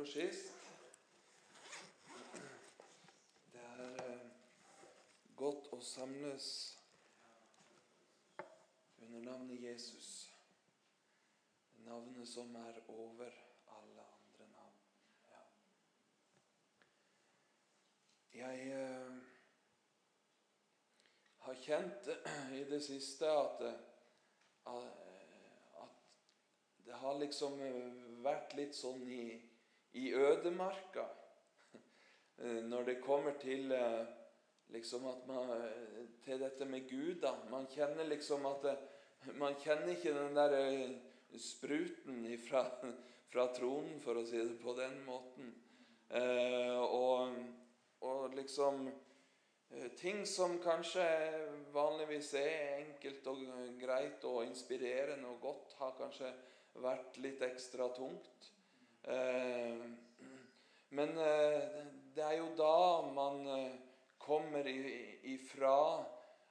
for sist. Det er eh, godt å samles under navnet Jesus. Navnet som er over alle andre navn. Ja. Jeg eh, har kjent i det siste at, eh, at det har liksom vært litt sånn i, i ødemarka når det kommer til liksom at man, til dette med Gud. da, Man kjenner liksom at man kjenner ikke den der spruten fra, fra tronen, for å si det på den måten. Eh, og, og, liksom Ting som kanskje vanligvis er enkelt og greit og inspirerende og godt, har kanskje vært litt ekstra tungt. Eh, men eh, det er jo da man kommer ifra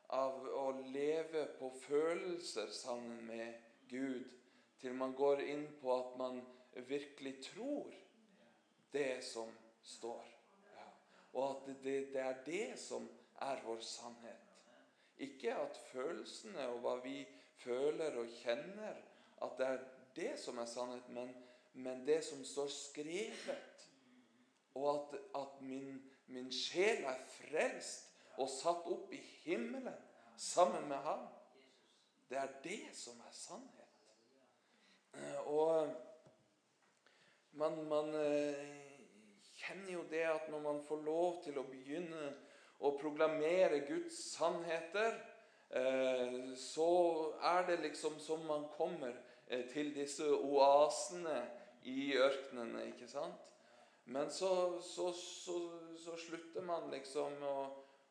av å leve på følelser sammen med Gud, til man går inn på at man virkelig tror det som står. Ja. Og at det, det, er det som er vår sannhet. Ikke at følelsene og hva vi føler og kjenner, at det er det som er sannhet, men, men det som står skrevet. Og at, at min, min sjel er frelst og satt opp i himmelen sammen med ham. Det er det som er sannhet. Og man, man kjenner jo det at når man får lov til å begynne å proklamere Guds sannheter, så er det liksom som man kommer til disse oasene i ørkenene, ikke sant? Men så, så, så, så slutter man liksom å,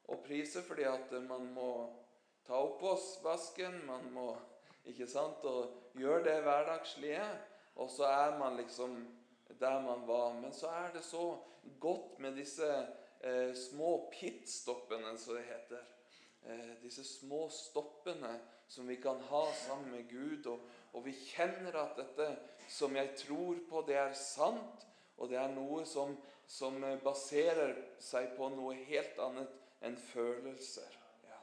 å, prise fordi at man må ta oppvaskvasken, man må ikke sant? Og gjøre det hverdagslige. Og så er man liksom der man var. Men så er det så godt med disse eh, små pitstoppene, som det heter. Eh, disse små stoppene som vi kan ha sammen med Gud. Og, og, vi kjenner at dette som jeg tror på, det er sant. Og det er noe som, som baserer seg på noe helt annet enn følelser. Ja.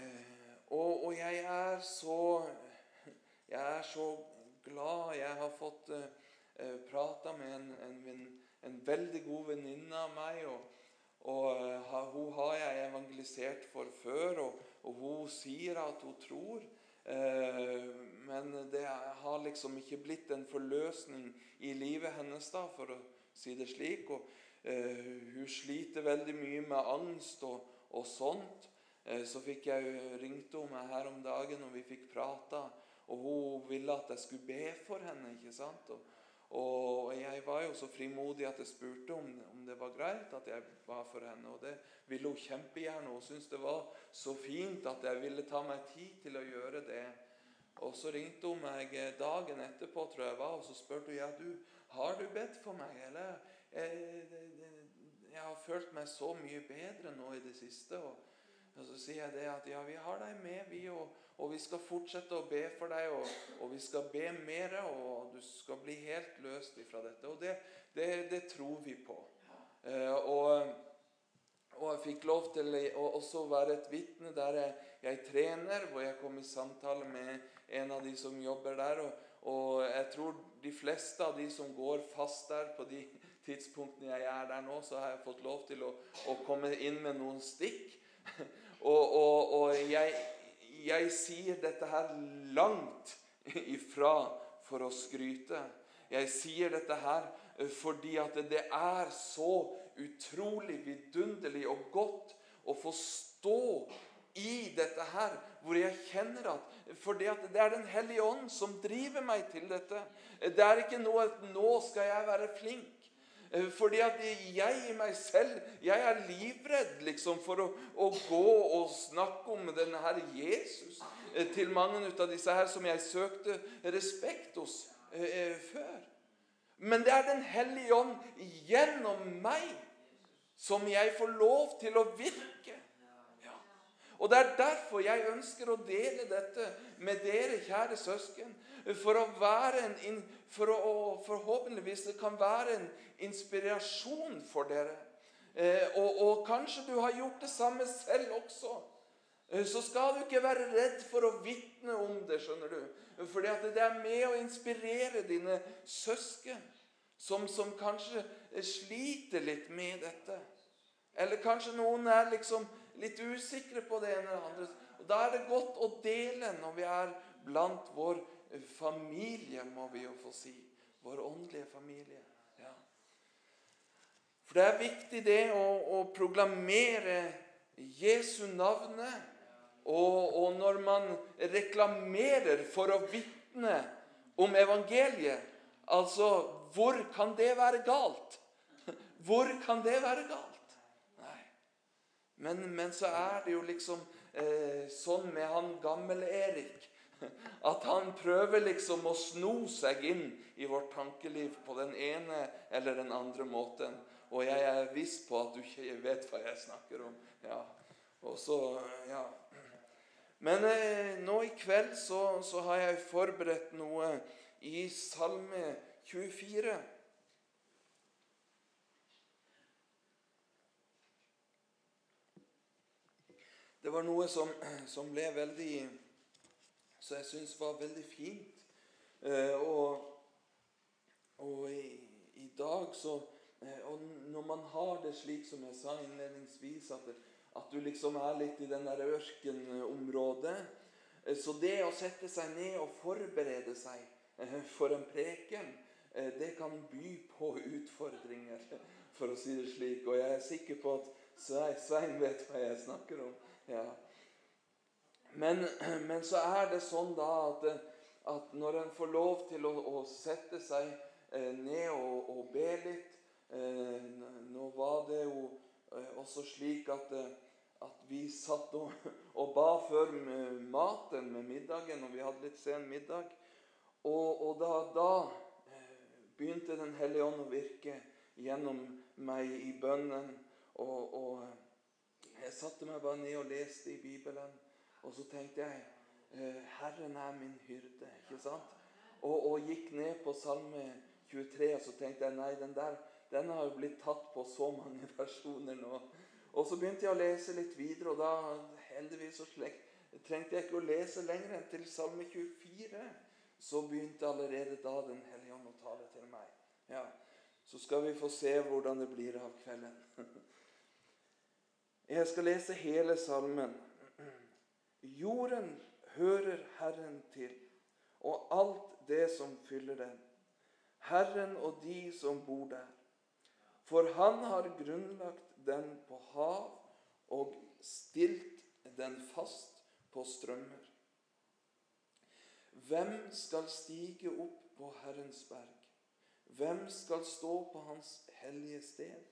Eh, og, og, jeg er så Jeg er så glad. Jeg har fått uh, prata med en, en, en, veldig god venninne av meg. og, og Hun har jeg evangelisert for før, og, og hun sier at hun tror. Uh, men det har liksom ikke blitt en forløsning i livet hennes, da, for å si det slik. og Hun sliter veldig mye med angst og, og sånt. Eh, så fikk jeg ringte hun meg her om dagen, og vi fikk prata. Og hun ville at jeg skulle be for henne. ikke sant? Og, og jeg var jo så frimodig at jeg spurte om, det var greit at jeg ba for henne. Og det ville hun kjempegjerne. Hun syntes det var så fint at jeg ville ta meg tid til å gjøre det. Og så ringte hun meg dagen etterpå, tror jeg var, og så spurte hun ja, du, har du bedt for meg. Eller jeg, jeg, jeg har følt meg så mye bedre nå i det siste. og og Så sier jeg det at ja, vi har deg med, vi, og, og vi skal fortsette å be for deg. Og, og, vi skal be mer, og du skal bli helt løst ifra dette. Og det, det, det tror vi på. Eh, og, og, jeg fikk lov til å også være et vitne der jeg, jeg, trener, hvor jeg kom i samtale med en av de som jobber der. Og, og jeg tror de fleste av de som går fast der på de tidspunktene jeg er der nå, så har jeg fått lov til å, å komme inn med noen stikk. Og, og, og jeg, jeg, sier dette her langt ifra for å skryte. Jeg sier dette her fordi at det er så utrolig vidunderlig og godt å få stå i dette her, hvor jeg kjenner at at det er Den hellige ånd som driver meg til dette. Det er ikke noe at 'nå skal jeg være flink'. Eh, fordi at jeg i meg selv jeg er livredd liksom for å, å gå og snakke om denne her Jesus eh, til mange av disse her som jeg søkte respekt hos eh, før. Men det er Den hellige ånd gjennom meg som jeg får lov til å virke. Ja. Og Det er derfor jeg ønsker å dele dette med dere, kjære søsken. For å være en, for å, Forhåpentligvis det kan være en inspirasjon for dere. Eh, og, og, kanskje du har gjort det samme selv også. Eh, så skal du ikke være redd for å vitne om det, skjønner du. Fordi at det er med å inspirere dine søsken som, som kanskje sliter litt med dette. Eller kanskje noen er liksom litt usikre på det ene eller andre. Og Da er det godt å dele når vi er blant vår familie, må vi jo få si. Vår åndelige familie. Ja. For det er viktig det å, å proklamere Jesu navnet. Og, og, når man reklamerer for å vitne om evangeliet, altså Hvor kan det være galt? Hvor kan det være galt? Men, men, så er det jo liksom eh, sånn med han gammel-Erik at han prøver liksom å sno seg inn i vårt tankeliv på den ene eller den andre måten. Og jeg er viss på at du ikke vet hva jeg snakker om. Ja. Og så, ja. Men eh, nå i kveld så, så har jeg forberedt noe i Salme 24. Det var noe som, som ble veldig Så jeg syns var veldig fint. Eh, og, og i, i, dag så eh, Og når man har det slik som jeg sa innledningsvis, at, det, at du liksom er litt i den der ørkenområdet eh, Så det å sette seg ned og forberede seg eh, for en preken, eh, det kan by på utfordringer, for å si det slik. Og jeg er sikker på at Svein vet hva jeg snakker om. Ja. Men, men, så er det sånn da at, at når en får lov til å, å sette seg ned og, og, be litt Nå var det jo også slik at, at vi satt og, og, ba før maten med middagen, og vi hadde litt sen middag. Og, og da, da, eh, begynte Den hellige ånd å virke gjennom meg i bønnen. og, og jeg satte meg bare ned og leste i Bibelen. Og så tenkte jeg eh, Herren er min hyrde. ikke sant? Og, og, gikk ned på Salme 23, og så tenkte jeg nei, den der den har jo blitt tatt på så mange versjoner nå. Og så begynte jeg å lese litt videre, og da heldigvis trengte jeg ikke å lese lenger enn til Salme 24. Så begynte allerede da Den hellige ånd å tale til meg. Ja, Så skal vi få se hvordan det blir av kvelden. Jeg skal lese hele salmen. Jorden hører Herren til, og alt det som fyller den. Herren og de som bor der. For han har grunnlagt den på hav og stilt den fast på strømmer. Hvem skal stige opp på Herrens berg? Hvem skal stå på Hans hellige sted?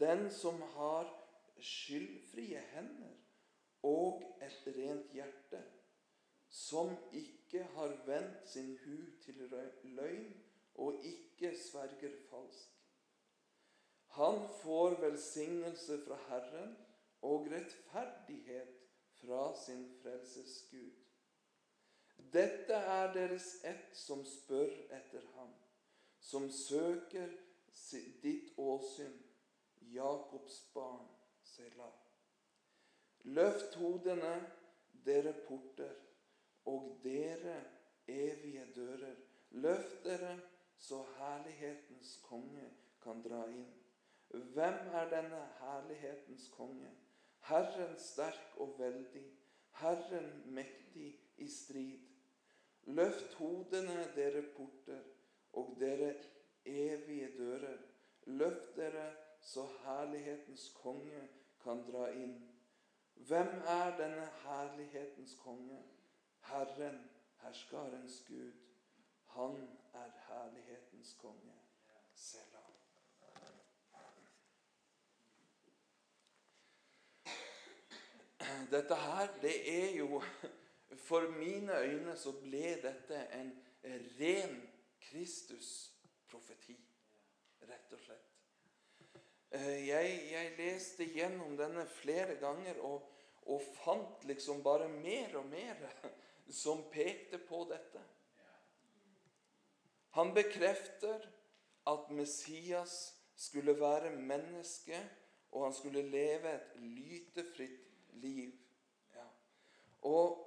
Den som har skyldfrie hender og et rent hjerte, som ikke har vendt sin hu til løgn og ikke sverger falskt. Han får velsignelse fra Herren og rettferdighet fra sin frelses Gud. Dette er deres ett som spør etter ham, som søker ditt åsyn, Jakobs barn. Selah. Løft hodene, dere porter, og dere evige dører. Løft dere, så herlighetens konge kan dra inn. Hvem er denne herlighetens konge? Herren sterk og veldig, Herren mektig i strid. Løft hodene, dere porter, og dere evige dører. Løft dere, så herlighetens konge kan dra inn. Hvem er denne herlighetens konge? Herren, herskarens Gud. Han er herlighetens konge. Selah. Dette her, det er jo For mine øyne så ble dette en ren Kristus-profeti, rett og slett. Eh, jeg, jeg, leste gjennom denne flere ganger, og, og fant liksom bare mer og mer som pekte på dette. Han bekrefter at Messias skulle være menneske, og han skulle leve et lytefritt liv. Ja. Og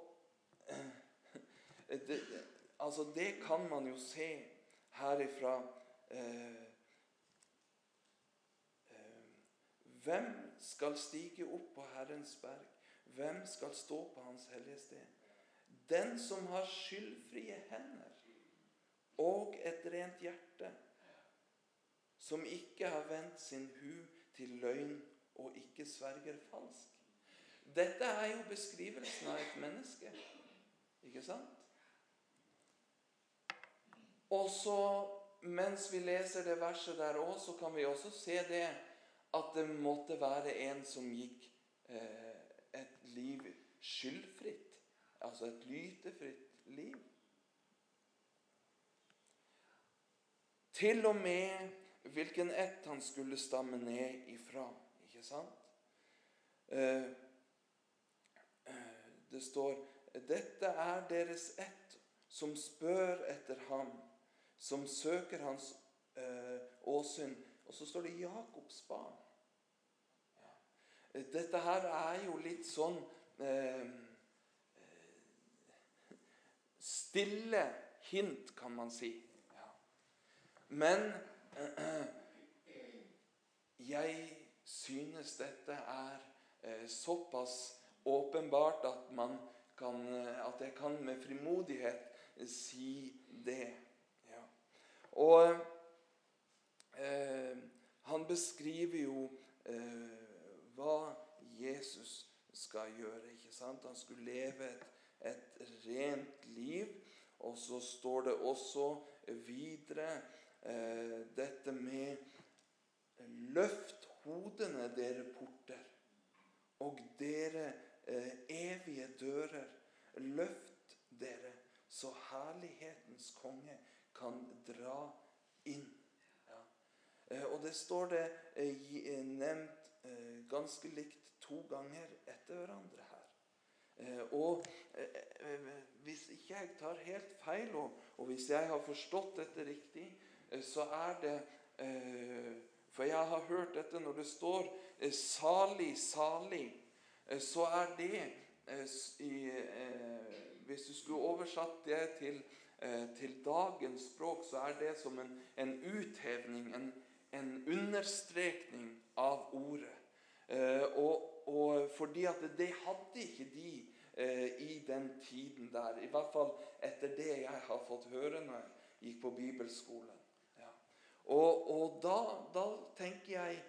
det, altså det kan man jo se herifra. Eh, eh, hvem skal stige opp på Herrens berg? Hvem skal stå på Hans hellige sted? Den som har skyldfrie hender og et rent hjerte, som ikke har vendt sin hu til løgn og ikke sverger falsk. Dette er jo beskrivelsen av et menneske, ikke sant? Og så, mens vi leser det verset der òg, så kan vi også se det at det måtte være en som gikk eh, et liv skyldfritt. Altså et lytefritt liv. Til og med hvilken ett han skulle stamme ned ifra. Ikke sant? Eh, det står dette er deres ett som spør etter ham, som søker hans eh, åsyn. Og så står det Jakobs barn. Dette her er jo litt sånn eh, stille hint, kan man si. Men jeg synes dette er eh, såpass åpenbart at, kan, at jeg kan med frimodighet si det. Ja. Og eh, han beskriver jo eh, hva Jesus skal gjøre. ikke sant? Han skulle leve et, et rent liv. Og så står det også videre eh, dette med Løft hodene, dere porter, og dere eh, evige dører. Løft dere, så herlighetens konge kan dra inn. Ja. Eh, og det står det eh, eh nevnt eh, ganske likt to ganger etter hverandre her. Eh, og hvis ikke jeg tar helt feil, og, hvis jeg har forstått dette riktig, så er det for jeg har hørt dette når det står eh, 'salig, salig', eh, så er det eh, Hvis du skulle oversatt det til, til dagens språk, så er det som en, en uthevning, en, en, understrekning av ordet. Og, og, fordi at det hadde ikke de i den tiden der. I hvert fall etter det jeg har fått høre når jeg gikk på bibelskolen. Og, og da, da, tenker jeg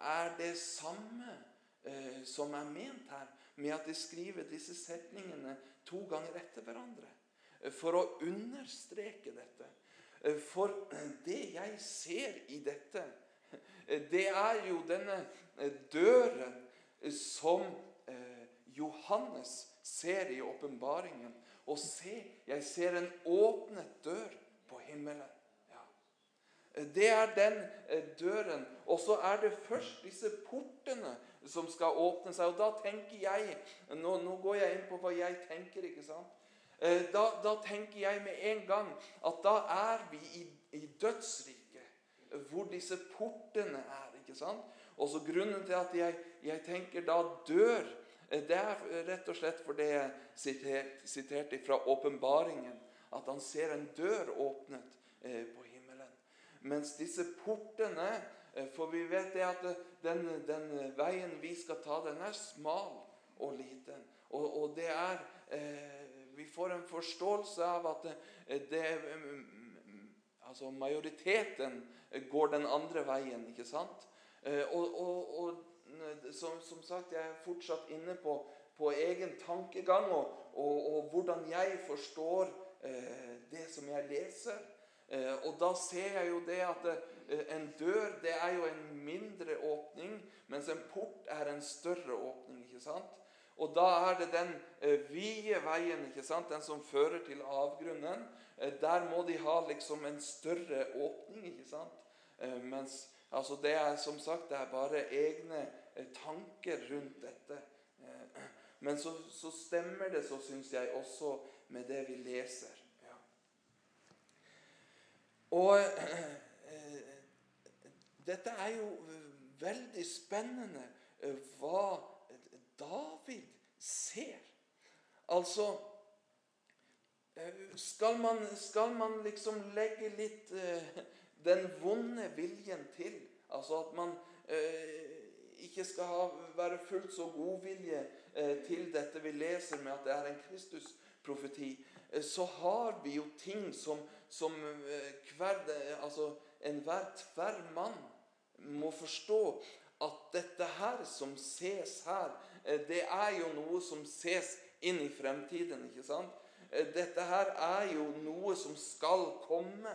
Er det samme eh, som er ment her, med at de skriver disse setningene to ganger etter hverandre? Eh, for å understreke dette. Eh, for det jeg ser i dette, det er jo denne døren som Johannes ser i åpenbaringen. Og se, jeg ser en åpnet dør på himmelen. Det er den eh, døren. Og så er det først disse portene som skal åpne seg. Og da tenker jeg Nå, nå går jeg inn på hva jeg tenker, ikke sant? Eh, da, da, tenker jeg med en gang at da er vi i, i dødsriket, hvor disse portene er. ikke sant? Og så Grunnen til at jeg, jeg, tenker da dør, eh, det er rett og slett fordi jeg siterte sitert fra åpenbaringen. At han ser en dør åpnet på mens disse portene eh, For vi vet det at den, den veien vi skal ta, den er smal og liten. Og, og det er eh, Vi får en forståelse av at det, Altså majoriteten går den andre veien, ikke sant? Eh, og, og, og som, som, sagt, jeg er fortsatt inne på, på egen tankegang og, og, hvordan jeg forstår eh, det som jeg leser. Eh, og da ser jeg jo det at eh, en dør det er jo en mindre åpning, mens en port er en større åpning. ikke sant? Og da er det den eh, vide veien, ikke sant? den som fører til avgrunnen. Der må de ha liksom en større åpning. ikke sant? Mens altså det er som sagt det er bare egne tanker rundt dette. Men så, så stemmer det, så syns jeg, også med det vi leser. Og eh, dette er jo veldig spennende eh, hva David ser. Altså eh, skal man, skal man liksom legge litt eh, den vonde viljen til? Altså at man eh, ikke skal ha, være fullt så godvilje eh, til dette vi leser med at det er en Kristusprofeti, eh, så har vi jo ting som, som eh, hver, altså enhver tverr mann må forstå at dette her som ses her, eh, det er jo noe som ses inn i fremtiden. ikke sant? Eh, dette her er jo noe som skal komme.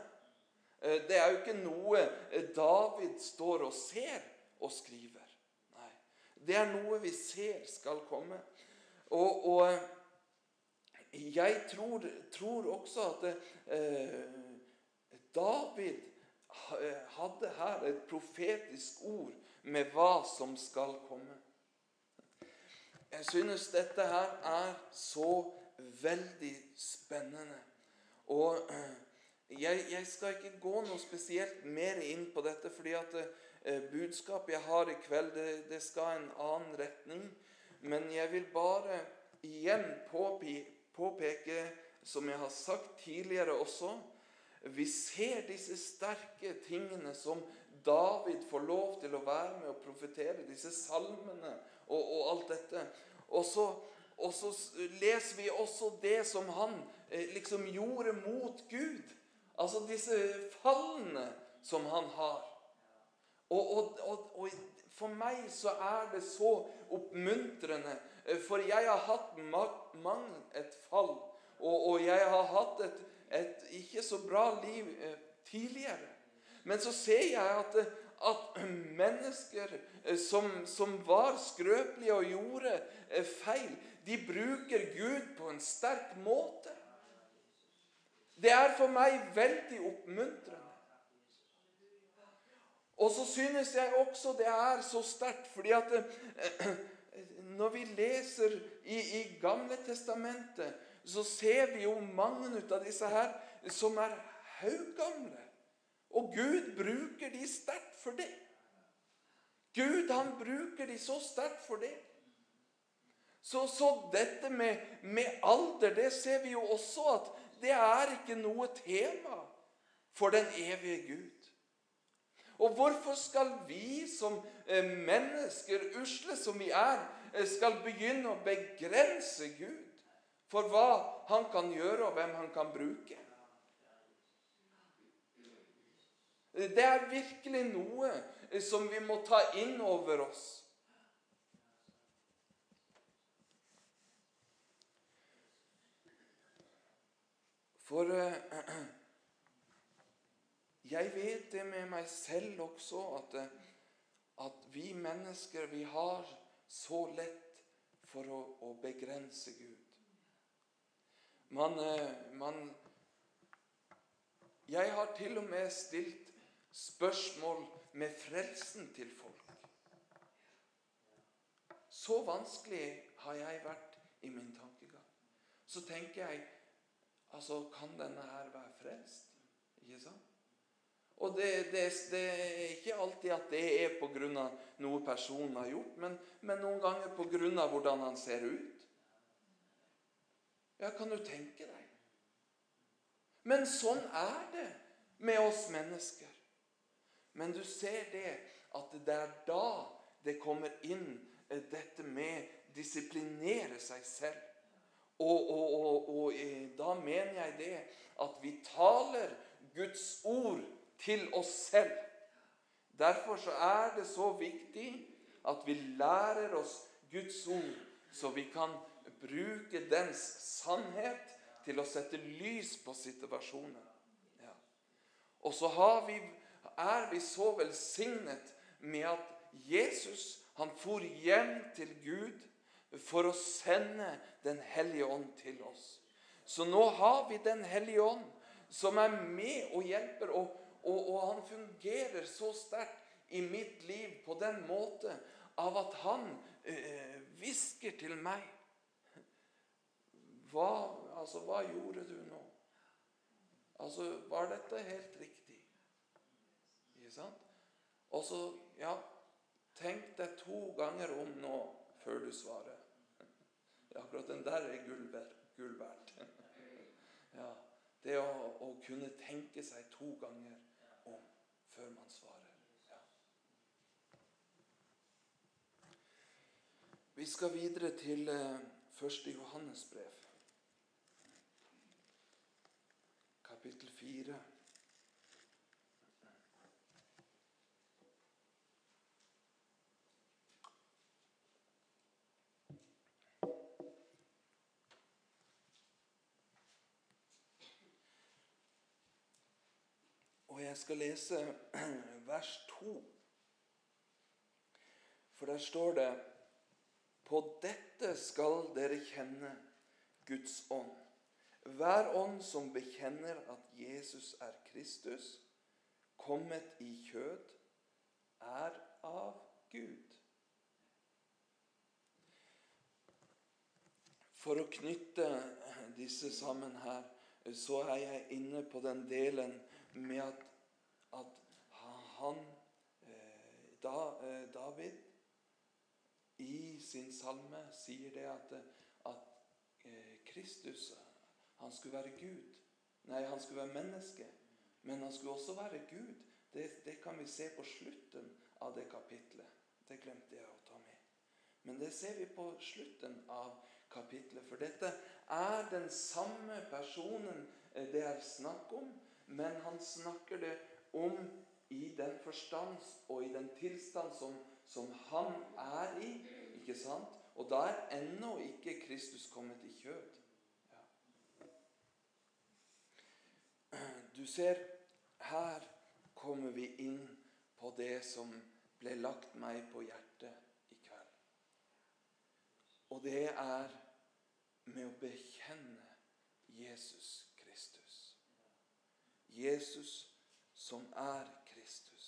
Eh, det er jo ikke noe David står og ser og skriver. Nei. Det er noe vi ser skal komme. Og, og jeg tror, tror, også at eh, David hadde her et profetisk ord med hva som skal komme. Jeg synes dette her er så veldig spennende. Og eh, jeg, jeg, skal ikke gå noe spesielt mer inn på dette, fordi at eh, budskapet jeg har i kveld, det, det, skal en annen retning. Men jeg vil bare igjen påpeke, som jeg har sagt tidligere også Vi ser disse sterke tingene som David får lov til å være med og profetere, disse salmene og, og alt dette. Og så, og så, leser vi også det som han eh, liksom gjorde mot Gud. Altså disse fallene som han har. Og, og, for meg så er det så oppmuntrende. Eh, for jeg har hatt mang et fall. Og, jeg har hatt et, et, ikke så bra liv eh, tidligere. Men så ser jeg at, at mennesker eh, som, som, var skrøpelige og gjorde feil, de bruker Gud på en sterk måte. Det er for meg veldig oppmuntrende. Og så synes jeg også det er så sterkt, fordi at eh, når vi leser i, i Gamle Testamentet, så ser vi jo mange av disse her som er haugamle. Og Gud bruker de sterkt for det. Gud han bruker de så sterkt for det. Så, så dette med, med alder, det ser vi jo også at det er ikke noe tema for den evige Gud. Og hvorfor skal vi som eh, mennesker, usle som vi er, eh, skal begynne å begrense Gud for hva han kan gjøre, og hvem han kan bruke? Det er virkelig noe eh, som vi må ta inn over oss. For jeg vet det med meg selv også, at, eh, at vi mennesker vi har så lett for å, å begrense Gud. Man, uh, man Jeg har til og med stilt spørsmål med frelsen til folk. Så vanskelig har jeg vært i min tankegang. Så tenker jeg Altså, kan denne her være frelst? Ikke sant? Og det, det, det, er ikke alltid at det er pga. noe personen har gjort, men, men noen ganger pga. hvordan han ser ut. Ja, kan du tenke deg? Men sånn er det med oss mennesker. Men du ser det at det er da det kommer inn eh, dette med disiplinere seg selv. Og, og, og, og, da mener jeg det at vi taler Guds ord til oss selv. Derfor så er det så viktig at vi lærer oss Guds ord, så vi kan bruke dens sannhet til å sette lys på situasjonen. Ja. Og så vi, er vi så velsignet med at Jesus han for hjem til Gud for å sende Den hellige ånd til oss. Så nå har vi Den hellige ånd, som er med og hjelper, og, og, og han fungerer så sterkt i mitt liv på den måte av at han eh, til meg hva, altså, hva gjorde du nå? Altså, var dette helt riktig? Ikke sant? Og så, ja Tenk deg to ganger om nå før du svarer. Akkurat den der er gull verdt. Ja, det å, å, kunne tenke seg to ganger før man svarer. Ja. Vi skal videre til første 1. Johannes brev. kapittel 4. Og jeg skal lese vers 2. For der står det På dette skal dere kjenne Guds ånd. Hver ånd som bekjenner at Jesus er Kristus, kommet i kjød, er av Gud. For å knytte disse sammen her, så er jeg inne på den delen med at, at han, eh, da, eh, David, i sin salme sier det at, at eh, Kristus han skulle være Gud. Nei, han skulle være menneske. Men han skulle også være Gud. Det, det kan vi se på slutten av det kapitlet. Det glemte jeg å ta med. Men det ser vi på slutten av kapitlet. For dette er den samme personen det er snakk om, men han snakker det om i den forstand og i den tilstand som, som han er i. ikke sant? Og da er ennå ikke Kristus kommet i kjød. Du ser, her kommer vi inn på det som ble lagt meg på hjertet i kveld. Og det er med å bekjenne Jesus Kristus. Jesus som er Kristus.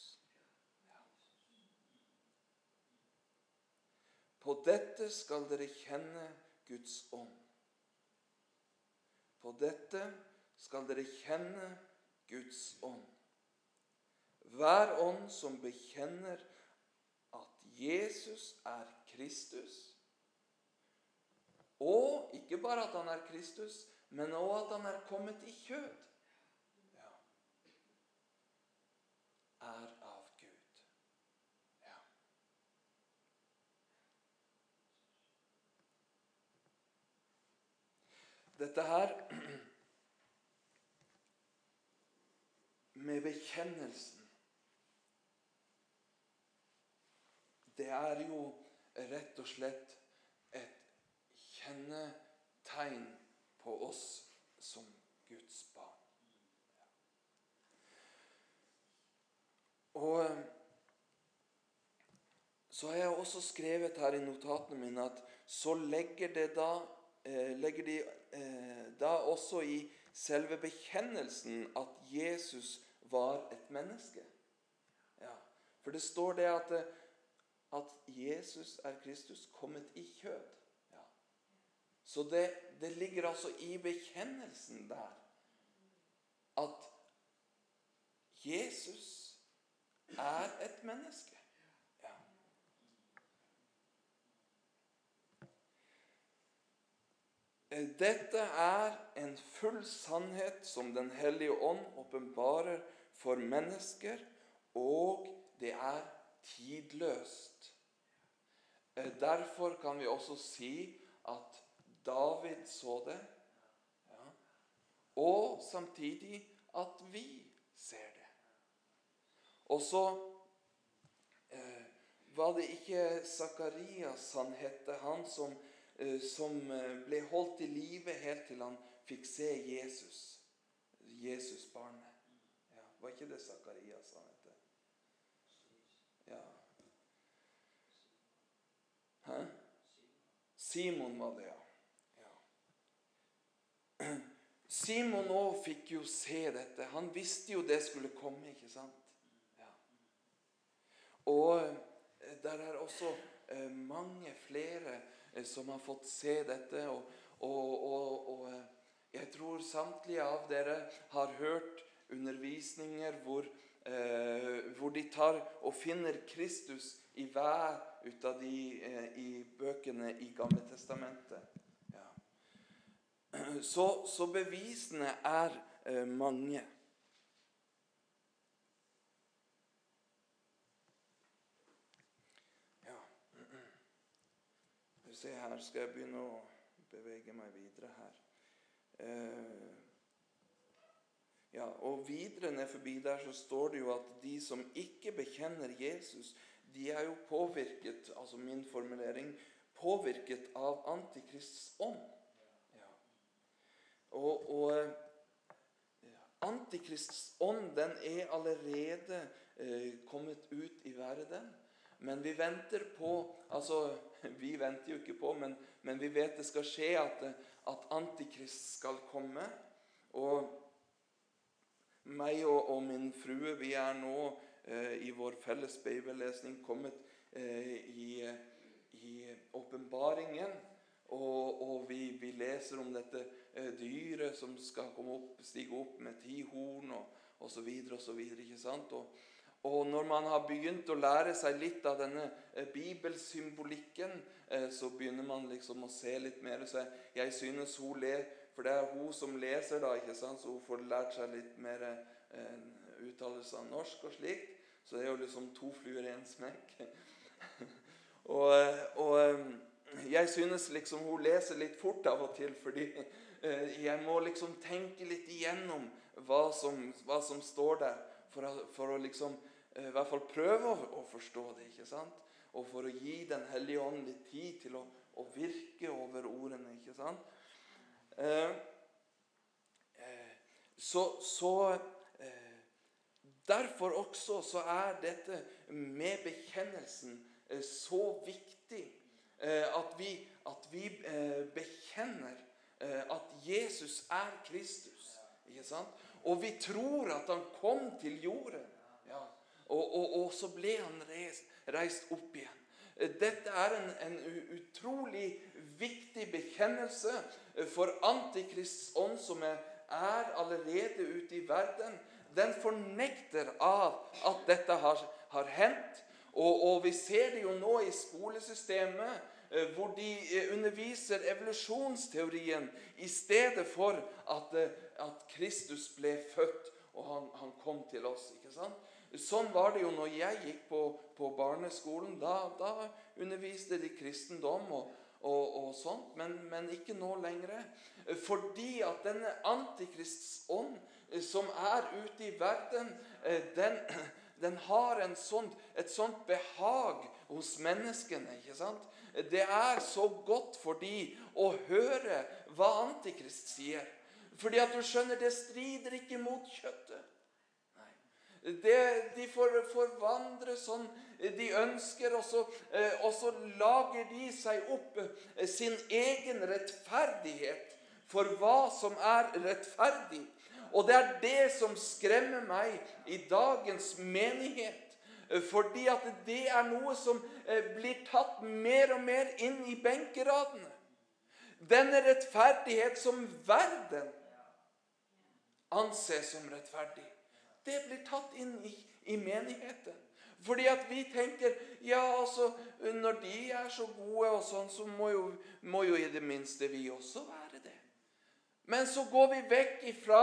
På dette skal dere kjenne Guds ånd. På dette skal dere kjenne Guds ånd. Hver ånd som bekjenner at Jesus er Kristus, og ikke bare at han er Kristus, men òg at han er kommet i kjød, ja, er av Gud. Ja. Dette her med bekjennelsen. Det er jo rett og slett et kjennetegn på oss som Guds barn. Og så har jeg også skrevet her i notatene mine at så legger, det da, eh, legger de eh, da også i selve bekjennelsen at Jesus var et menneske. Ja, For det står det at, at Jesus er Kristus kommet i kjød. Ja. Så det, det ligger altså i bekjennelsen der at Jesus er et menneske. Ja. Dette er en full sannhet som Den hellige ånd åpenbarer for mennesker, og det er tidløst. Eh, derfor kan vi også si at David så det, ja. og samtidig at vi ser det. Og så eh, var det ikke Sakarias han het, han som, eh, som eh, ble holdt i live helt til han fikk se Jesus, Jesusbarnet. Var ikke det Sakarias han het? Ja. Hæ? Simon var det, ja. ja. Simon òg fikk jo se dette. Han visste jo det skulle komme, ikke sant? Ja. Og eh, der er også eh, mange flere eh, som har fått se dette. Og, Og, og, og eh, jeg tror samtlige av dere har hørt undervisninger hvor, eh, hvor de tar og finner Kristus i hver ut av de eh, i bøkene i Gamle Testamentet. Ja. Så, så, bevisene er eh, mange. Se her skal jeg begynne å bevege meg videre her. Eh, ja, og videre ned forbi der så står det jo at de som ikke bekjenner Jesus, de er jo påvirket altså min formulering, påvirket av Antikrists ånd. Ja. Og, og Antikrists ånd den er allerede eh, kommet ut i verden. Men vi venter på altså Vi venter jo ikke på, men, men vi vet det skal skje at, at Antikrist skal komme. Og meg og, og min frue vi er nå eh, i vår felles bibellesning kommet eh, i, åpenbaringen. Og, og vi, vi, leser om dette eh, dyret som skal opp, stige opp med ti horn og osv. videre Og, så videre, ikke sant? og når man har begynt å lære seg litt av denne eh, bibelsymbolikken, eh, så begynner man liksom å se litt mer. Så jeg synes hun ler for det er hun som leser, da, ikke sant? så hun får lært seg litt mer uttalelser uttalelse av norsk og slikt. Så det er jo liksom to fluer i en smekk. og, og, eh, jeg synes liksom hun leser litt fort av og til, fordi eh, jeg må liksom tenke litt igjennom hva som, hva som står der, for for å liksom eh, i hvert fall prøve å, forstå det. ikke sant? Og for å gi Den hellige ånd litt tid til å, å virke over ordene. ikke sant? Eh, eh, så, så eh, Derfor også så er dette med bekjennelsen så viktig. At vi, at vi bekjenner at Jesus er Kristus. Ikke sant? Og vi tror at han kom til jorden. Ja. Og, og, og, så ble han reist, reist opp igjen. Dette er en, en utrolig viktig bekjennelse for Antikrists ånd, som er, allerede ute i verden. Den fornekter av at dette har, har hendt. Og, og, vi ser det jo nå i skolesystemet, eh, hvor de eh, underviser evolusjonsteorien i stedet for at, eh, at Kristus ble født og han, han kom til oss. ikke sant? Sånn var det jo når jeg gikk på, på barneskolen. Da, da, underviste de kristendom og, og, og sånt, men, men, ikke nå lenger. Fordi at denne antikrists ånd eh, som er ute i verden, eh, den, den har sånt, et sånt behag hos menneskene. ikke sant? Det er så godt for de å høre hva Antikrist sier. Fordi at du skjønner, det strider ikke mot kjøttet. Det, de får forvandre sånn de ønsker, og så, eh, og så lager de seg opp eh, sin egen rettferdighet for hva som er rettferdig. Og det er det som skremmer meg i dagens menighet. Eh, fordi at det er noe som blir tatt mer og mer inn i benkeradene. Denne rettferdighet som verden anses som rettferdig det blir tatt inn i, i menigheten. Fordi at vi tenker ja, altså, når de er så gode, og sånn, så må jo, må jo i det minste vi også være det. Men så går vi vekk ifra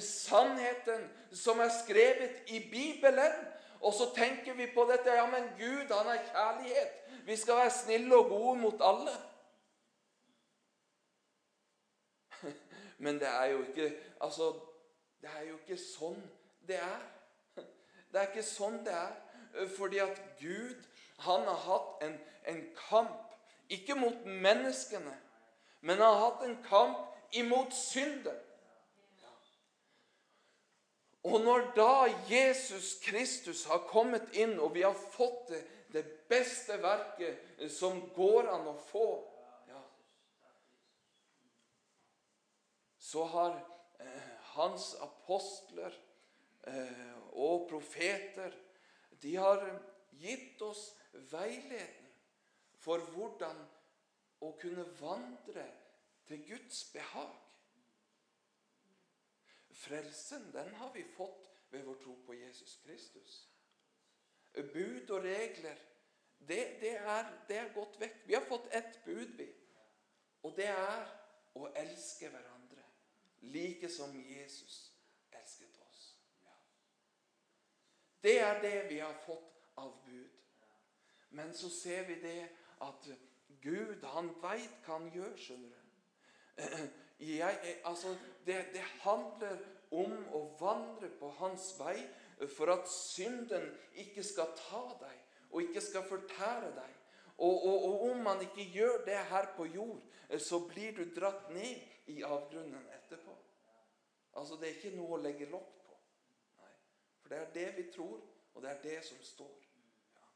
sannheten som er skrevet i Bibelen. Og så tenker vi på dette Ja, men Gud, han er kjærlighet. Vi skal være snille og gode mot alle. Men det er jo ikke Altså, det er jo ikke sånn det er. Det er ikke sånn det er. Fordi at Gud, han har hatt en, en kamp, ikke mot menneskene, men han har hatt en kamp imot synden. Og når da Jesus Kristus har kommet inn, og vi har fått det, det beste verket som går an å få ja, Så har eh, hans apostler Eh, og profeter, de har gitt oss veiledning for hvordan å kunne vandre til Guds behag. Frelsen, den har vi fått ved vår tro på Jesus Kristus. Bud og regler, det, det, er, det er gått vekk. Vi har fått ett bud, vi. Og det er å elske hverandre like som Jesus elsket oss. Ja. Det er det vi har fått av bud. Men så ser vi det at Gud, han veit hva han gjør, skjønner du. Jeg, altså, det, det handler om å vandre på hans vei for at synden ikke skal ta deg og ikke skal fortære deg. Og, og, og, om man ikke gjør det her på jord, så blir du dratt ned i avgrunnen etterpå. Altså, Det er ikke noe å legge lokk på. For det er det vi tror, og det er det som står. Ja.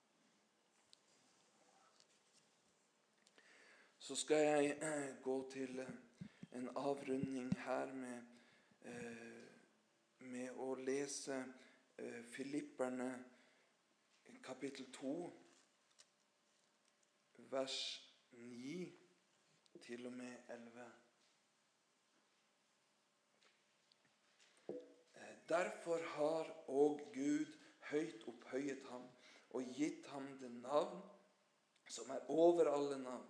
Så skal jeg eh, gå til en avrunding her med, eh, med å lese eh, Filipperne kapittel 2, vers 9 til og med 11. Eh, derfor har òg Gud høyt opphøyet ham og gitt ham det navn som er over alle navn,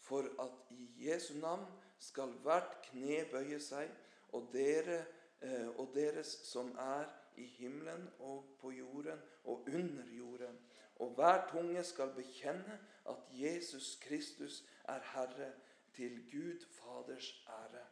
for at i Jesu navn skal hvert kne bøye seg, og, dere, eh, og deres som er i himmelen og på jorden og under jorden. Og hver tunge skal bekjenne at Jesus Kristus er Herre, til Gud Faders ære.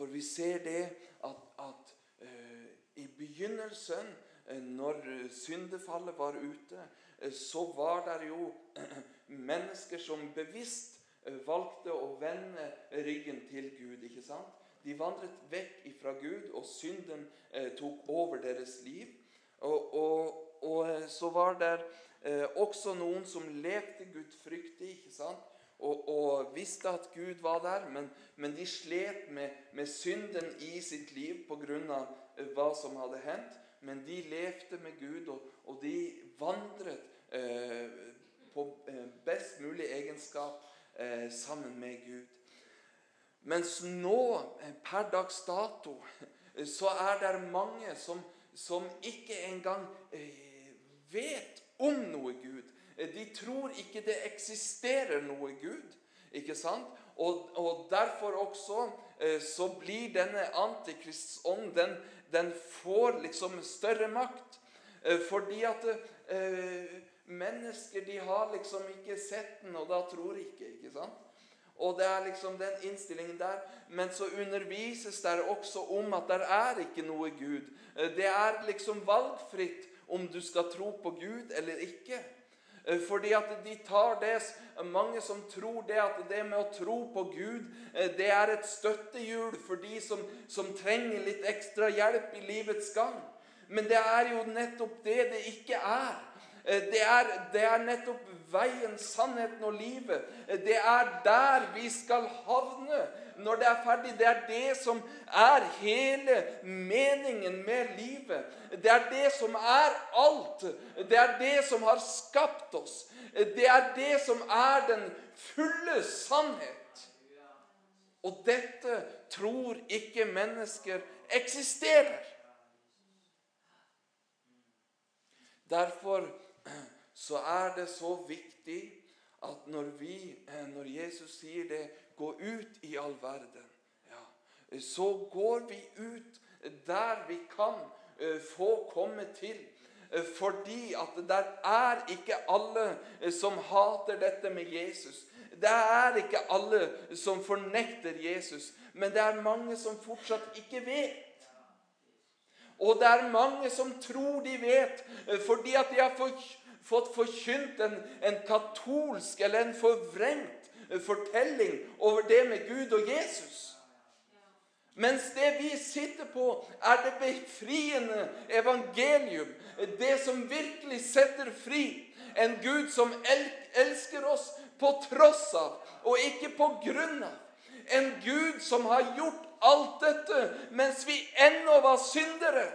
For vi ser det at, at uh, i begynnelsen, uh, når syndefallet var ute, så var det jo mennesker som bevisst Eh, valgte å vende ryggen til Gud. ikke sant? De vandret vekk fra Gud, og synden eh, tok over deres liv. Og, og, og eh, så var det eh, også noen som lekte gudfryktig ikke sant? Og, og, visste at Gud var der, men, men de slet med, med, synden i sitt liv pga. Eh, hva som hadde hendt. Men de levde med Gud, og, og de vandret eh, på best mulig egenskap eh, sammen med Gud. Mens nå, eh, per dags dato, eh, så er det mange som, som ikke engang eh, vet om noe Gud. Eh, de tror ikke det eksisterer noe Gud. ikke sant? Og, og derfor også eh, så blir denne antikrists ånd den, den, får liksom større makt. fordi at Mennesker de har liksom ikke sett den, og da tror ikke. ikke sant? Og det er liksom den innstillingen der. Men så undervises det også om at det er ikke noe Gud. Det er liksom valgfritt om du skal tro på Gud eller ikke. Fordi at de tar det, Mange som tror det at det med å tro på Gud det er et støttehjul for de som, som trenger litt ekstra hjelp i livets gang. Men det er jo nettopp det det ikke er. Eh, det er, det er, nettopp veien, sannheten og livet. Eh, det er der vi skal havne når det er ferdig. Det er det som er hele meningen med livet. Det er det som er alt. Det er det som har skapt oss. Eh, det er det som er den fulle sannhet. Og dette tror ikke mennesker eksisterer. Derfor så er det så viktig at når vi, eh, når Jesus sier det 'gå ut i all verden', ja, så går vi ut der vi kan eh, få komme til. Eh, fordi at der er ikke alle som hater dette med Jesus. Det er ikke alle som fornekter Jesus, men det er mange som fortsatt ikke vet. Og det er mange som tror de vet, fordi at de har fått forkynt en, en katolsk eller en forvrengt fortelling over det med Gud og Jesus. Mens det vi sitter på, er det befriende evangelium. Det som virkelig setter fri. En Gud som elsker oss på tross av, og ikke på grunn av. En Gud som har gjort alt dette mens vi ennå var syndere.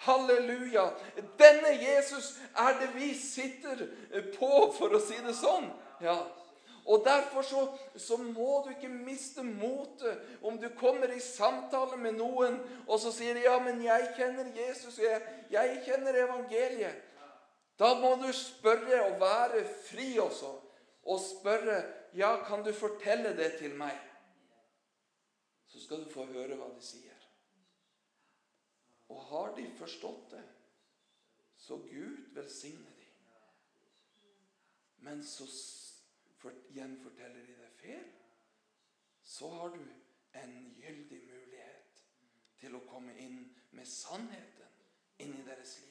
Halleluja. Denne Jesus er det vi sitter på, for å si det sånn. Ja. Og Derfor så, så, må du ikke miste motet om du kommer i samtale med noen, og så sier de, 'Ja, men jeg kjenner Jesus, jeg, jeg kjenner evangeliet'. Da må du spørre og være fri også, og spørre, 'Ja, kan du fortelle det til meg?' Så skal du få høre hva de sier. Og har de forstått det, så Gud velsigner dem. Men så gjenforteller de det feil, så har du en gyldig mulighet til å komme inn med sannheten inn i deres liv.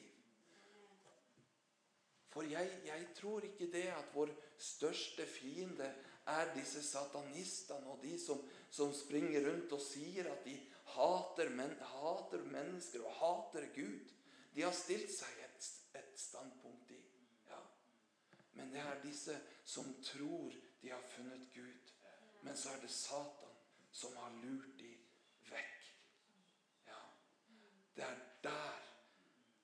For jeg, jeg tror ikke det at vår største fiende er disse satanistene og de som, som springer rundt og sier at de hater, men, hater mennesker og hater Gud. De har stilt seg et, et standpunkt i. Ja. Men det er disse som tror de har funnet Gud. Men så er det Satan som har lurt de vekk. Ja. Det er der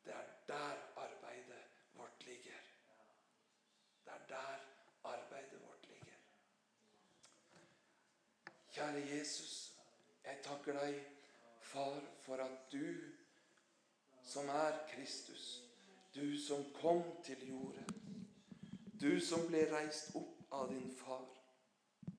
det er der arbeidet vårt ligger. Det er der arbeidet vårt ligger. Kjære Jesus, jeg takker deg, far, for at du som er Kristus, du som kom til jorden du som ble reist opp av din far.